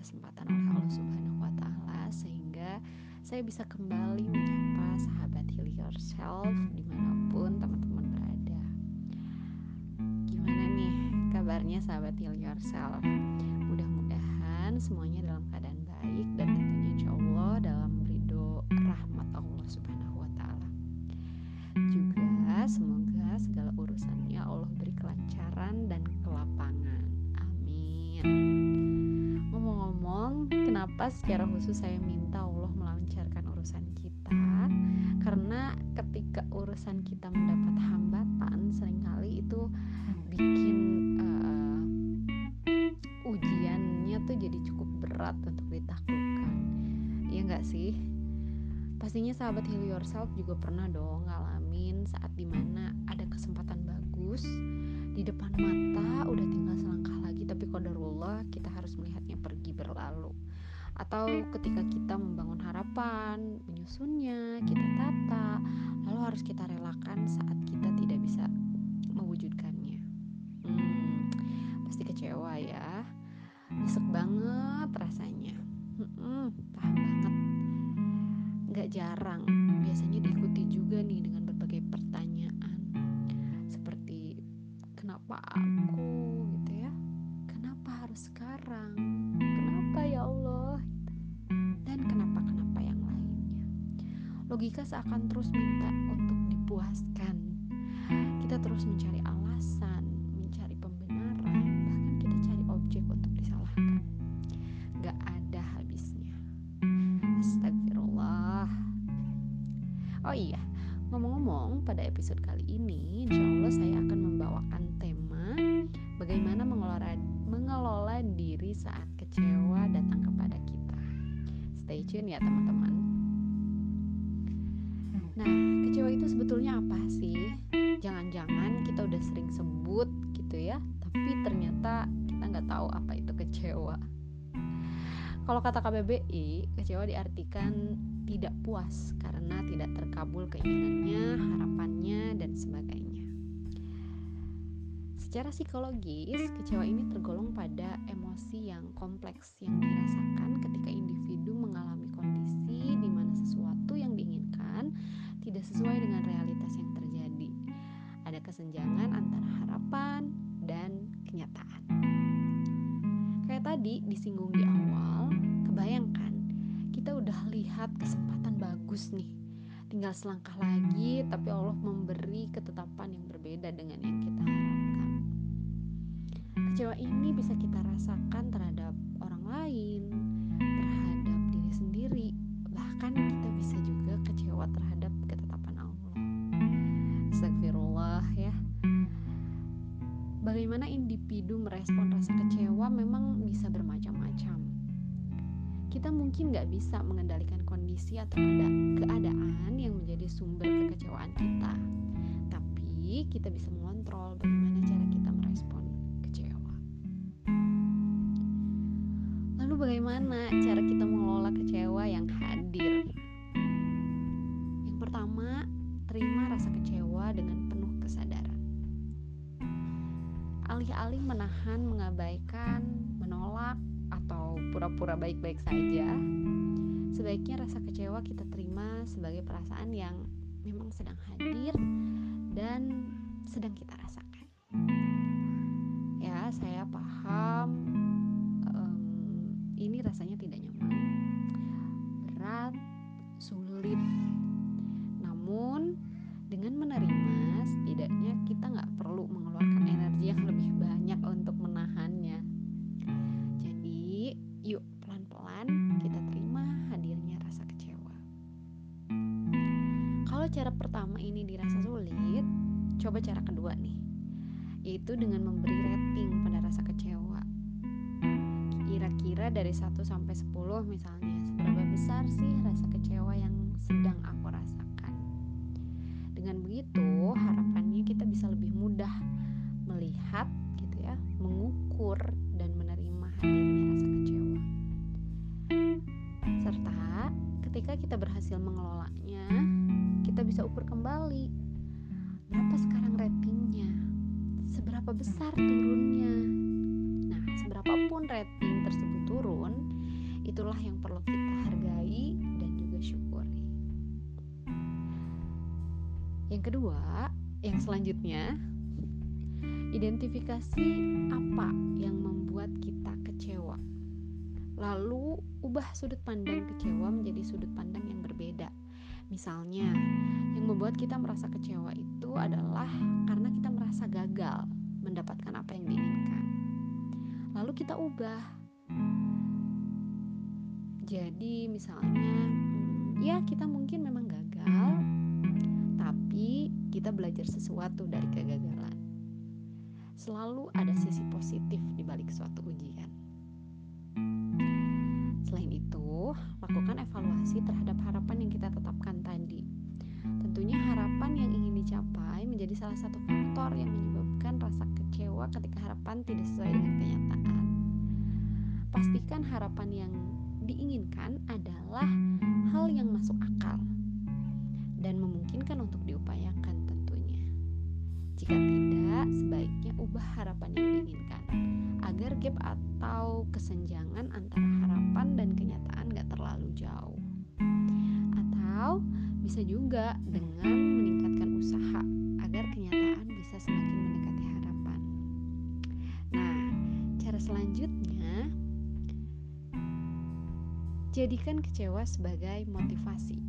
kesempatan oleh Allah Subhanahu wa taala sehingga saya bisa kembali menyapa sahabat Heal Yourself di mana pun teman-teman berada. Gimana nih kabarnya sahabat Heal Yourself? Mudah-mudahan semuanya kenapa secara khusus saya minta Allah melancarkan urusan kita? Karena ketika urusan kita mendapat hambatan, sering kali itu bikin uh, ujiannya tuh jadi cukup berat untuk ditaklukkan. Iya nggak sih? Pastinya sahabat heal yourself juga pernah dong ngalamin saat di mana ada kesempatan bagus di depan mata atau ketika kita membangun harapan menyusunnya kita tata lalu harus kita relakan saat kita tidak bisa mewujudkannya. Hmm, pasti kecewa ya. Nyesek banget rasanya. Hmm, paham banget. Nggak jarang biasanya diikuti juga nih dengan berbagai pertanyaan. Seperti kenapa aku logika seakan terus minta untuk dipuaskan. Kita terus mencari alasan mencari pembenaran bahkan kita cari objek untuk disalahkan. Nggak ada habisnya. Astagfirullah. Oh iya, ngomong-ngomong pada episode kali ini Insya Allah saya akan membawakan tema Bagaimana mengelola, mengelola diri saat kecewa datang kepada kita. Stay tune ya teman-teman Nah, kecewa itu sebetulnya apa sih? Jangan-jangan kita udah sering sebut gitu ya Tapi ternyata kita nggak tahu apa itu kecewa kalau kata KBBI, kecewa diartikan tidak puas karena tidak terkabul keinginannya, harapannya, dan sebagainya. Secara psikologis, kecewa ini tergolong pada emosi yang kompleks yang dirasakan ketika individu sesuai dengan realitas yang terjadi. Ada kesenjangan antara harapan dan kenyataan. Kayak tadi disinggung di awal, kebayangkan kita udah lihat kesempatan bagus nih. Tinggal selangkah lagi, tapi Allah memberi ketetapan yang berbeda dengan yang kita harapkan. Kecewa ini bisa kita rasakan terhadap orang lain, Bagaimana individu merespon rasa kecewa memang bisa bermacam-macam. Kita mungkin nggak bisa mengendalikan kondisi atau keadaan yang menjadi sumber kekecewaan kita, tapi kita bisa mengontrol bagaimana alih-alih menahan, mengabaikan, menolak, atau pura-pura baik-baik saja, sebaiknya rasa kecewa kita terima sebagai perasaan yang memang sedang hadir dan sedang kita rasakan. Ya, saya paham pelan-pelan kita terima hadirnya rasa kecewa. Kalau cara pertama ini dirasa sulit, coba cara kedua nih, yaitu dengan memberi rating pada rasa kecewa. Kira-kira dari 1 sampai 10 misalnya, seberapa besar sih rasa kecewa yang seberapa besar turunnya. Nah, seberapapun rating tersebut turun, itulah yang perlu kita hargai dan juga syukuri. Yang kedua, yang selanjutnya, identifikasi apa yang membuat kita kecewa. Lalu, ubah sudut pandang kecewa menjadi sudut pandang yang berbeda. Misalnya, yang membuat kita merasa kecewa itu adalah karena kita merasa gagal mendapatkan apa yang diinginkan. Lalu kita ubah. Jadi, misalnya, hmm, ya kita mungkin memang gagal, tapi kita belajar sesuatu dari kegagalan. Selalu ada sisi positif di balik suatu ujian. Selain itu, lakukan evaluasi terhadap harapan yang kita tetapkan tadi. Tentunya harapan yang ingin dicapai menjadi salah satu faktor yang menyebabkan rasa kecewa ketika harapan tidak sesuai dengan kenyataan. Pastikan harapan yang diinginkan adalah hal yang masuk akal dan memungkinkan untuk diupayakan tentunya. Jika tidak, sebaiknya ubah harapan yang diinginkan agar gap atau kesenjangan antara bisa juga dengan meningkatkan usaha agar kenyataan bisa semakin mendekati harapan. Nah, cara selanjutnya jadikan kecewa sebagai motivasi.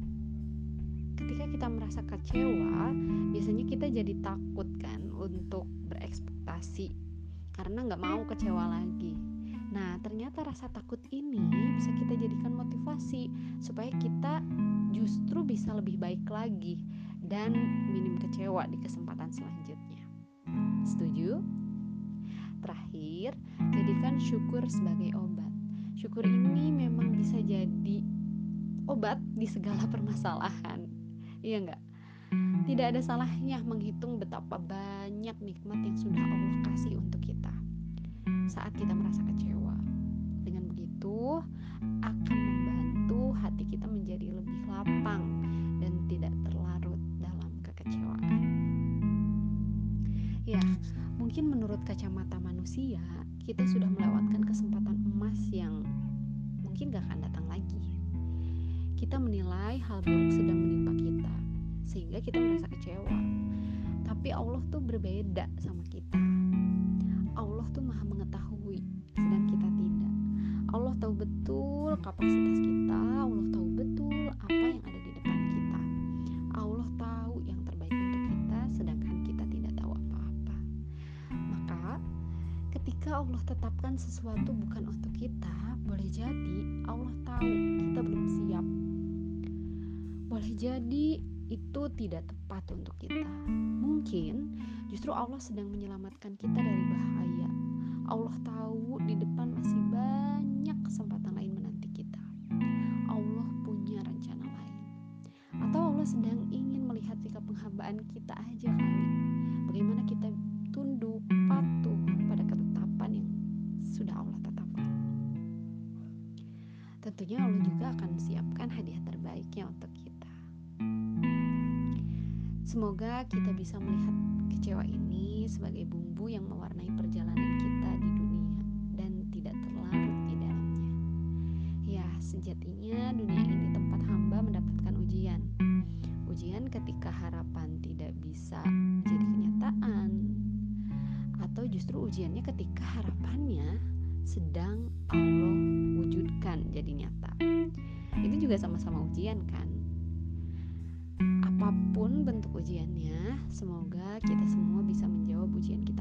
Ketika kita merasa kecewa, biasanya kita jadi takut kan untuk berekspektasi karena nggak mau kecewa lagi. Rasa takut ini bisa kita jadikan motivasi supaya kita justru bisa lebih baik lagi dan minim kecewa di kesempatan selanjutnya. Setuju? Terakhir, jadikan syukur sebagai obat. Syukur ini memang bisa jadi obat di segala permasalahan. Iya enggak? Tidak ada salahnya menghitung betapa banyak nikmat yang sudah Allah kasih untuk kita saat kita merasa kecewa. Begitu, akan membantu hati kita menjadi lebih lapang dan tidak terlarut dalam kekecewaan. Ya, mungkin menurut kacamata manusia, kita sudah melewatkan kesempatan emas yang mungkin gak akan datang lagi. Kita menilai hal buruk sedang menimpa kita, sehingga kita merasa kecewa. Tapi Allah tuh berbeda sama kita Allah tuh maha mengetahui Allah tahu betul kapasitas kita Allah tahu betul apa yang ada di depan kita Allah tahu yang terbaik untuk kita sedangkan kita tidak tahu apa-apa maka ketika Allah tetapkan sesuatu bukan untuk kita boleh jadi Allah tahu kita belum siap boleh jadi itu tidak tepat untuk kita. Mungkin justru Allah sedang menyelamatkan kita dari bahaya. Allah tahu di depan masih banyak kesempatan lain menanti kita. Allah punya rencana lain. Atau Allah sedang ingin melihat sikap penghambaan kita aja kali. Bagaimana kita tunduk, patuh pada ketetapan yang sudah Allah tetapkan. Tentunya Allah juga akan siapkan hadiah terbaiknya untuk kita. Semoga kita bisa melihat kecewa ini sebagai bumbu yang mewarnai perjalanan kita sejatinya dunia ini tempat hamba mendapatkan ujian. Ujian ketika harapan tidak bisa jadi kenyataan atau justru ujiannya ketika harapannya sedang Allah wujudkan jadi nyata. Itu juga sama-sama ujian kan? apa pun bentuk ujiannya, semoga kita semua bisa menjawab ujian kita